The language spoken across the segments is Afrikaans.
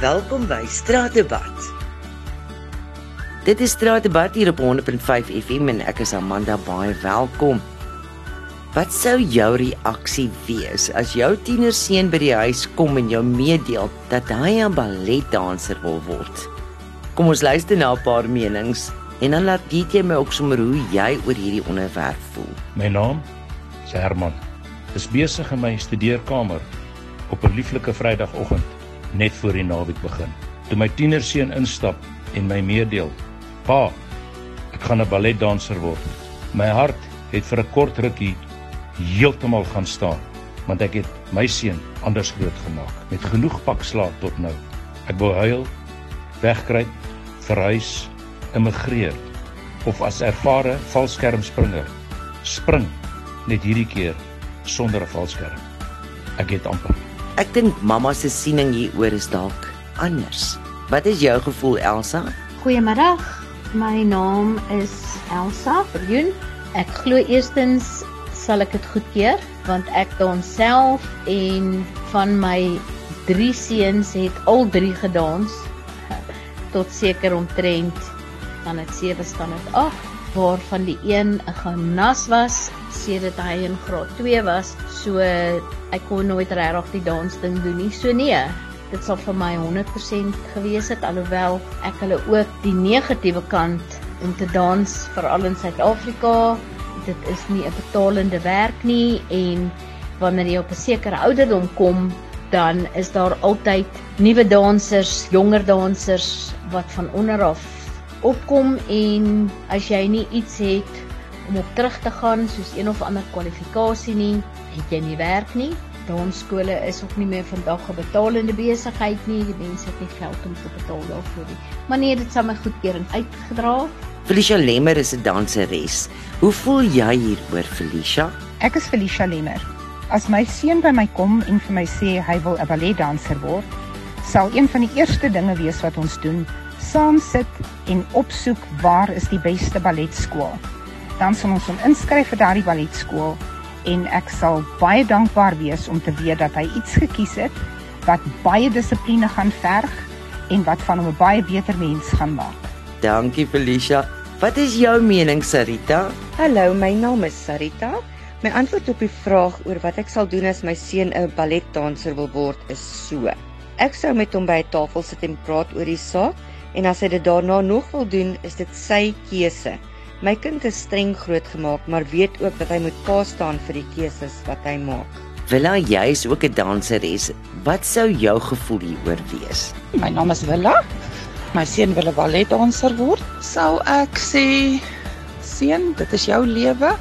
Welkom by Straatdebat. Dit is Straatdebat hier op 100.5 FM en ek is Amanda baie welkom. Wat sou jou reaksie wees as jou tienerseun by die huis kom en jou meedeel dat hy 'n balletdanser wil word? Kom ons luister na 'n paar menings en dan laat DJ my ook sommer hoe jy oor hierdie onderwerp voel. My naam is Herman. Dis besig in my studeerkamer op 'n lieflike Vrydagoggend net voor die naweek begin. Toe my tienerseun instap en my meedeel: "Pa, ek gaan 'n balletdanser word." My hart het vir 'n kort rukkie heeltemal gaan staan, want ek het my seun anders groot gemaak met genoeg pakslaag tot nou. Ek wou huil, wegkruip, verhuis, immigreer of as ervare valskermspringer spring net hierdie keer sonder 'n valskerm. Ek het amper Ek dink mamma se siening hieroor is dalk anders. Wat is jou gevoel Elsa? Goeiemôre. My naam is Elsa Verjoen. Ek glo eerstens sal ek dit goedkeur want ek dans self en van my drie seuns het al drie gedans tot seker omtrent dan het 7 staan dit 8 waarvan die een 'n gimnas was sedert hy in graad 2 was. So ek kon nooit regtig die dans ding doen nie. So nee, dit sal vir my 100% gewees het alhoewel ek hulle ook die negatiewe kant om te dans veral in Suid-Afrika. Dit is nie 'n betalende werk nie en wanneer jy op 'n sekere ouderdom kom, dan is daar altyd nuwe dansers, jonger dansers wat van onder af opkom en as jy nie iets het om op terug te gaan soos een of ander kwalifikasie nie, het jy nie werk nie. Dansskole is ook nie meer vandag 'n betalende besigheid nie. Die mense het nie geld om te betaal daarvoor nie. Maar nee, dit sal my goedkeuring uitgedra. Felicia Lemmer is 'n danseres. Hoe voel jy hieroor, Felicia? Ek is Felicia Lemmer. As my seun by my kom en vir my sê hy wil 'n balletdanser word, sal een van die eerste dinge wees wat ons doen, saam sit en opsoek waar is die beste balletskool. Dan sal ons hom inskryf vir daardie balletskool en ek sal baie dankbaar wees om te weet dat hy iets gekies het wat baie dissipline gaan verg en wat van hom 'n baie beter mens gaan maak. Dankie Felicia. Wat is jou mening, Sarita? Hallo, my naam is Sarita. My antwoord op die vraag oor wat ek sal doen as my seun 'n balletdanser wil word is so. Ek sou met hom by 'n tafel sit en praat oor die saak en as hy dit daarna nog wil doen, is dit sy keuse. My kind is streng grootgemaak, maar weet ook dat hy moet pa staan vir die keuses wat hy maak. Willa, jy is ook 'n danseres. Wat sou jou gevoel hieroor wees? My naam is Willa. My seun wil 'n balletdanser word. Sou ek sê, seun, dit is jou lewe.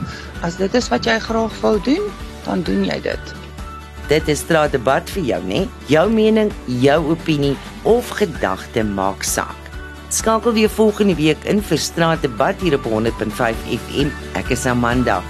As dit is wat jy graag wil doen, dan doen jy dit. Dit is straatdebat vir jou, né? Jou mening, jou opinie of gedagte maak saak. Skakel weer volgende week in vir straatdebat hier op 100.5 FM. Ek is Amanda.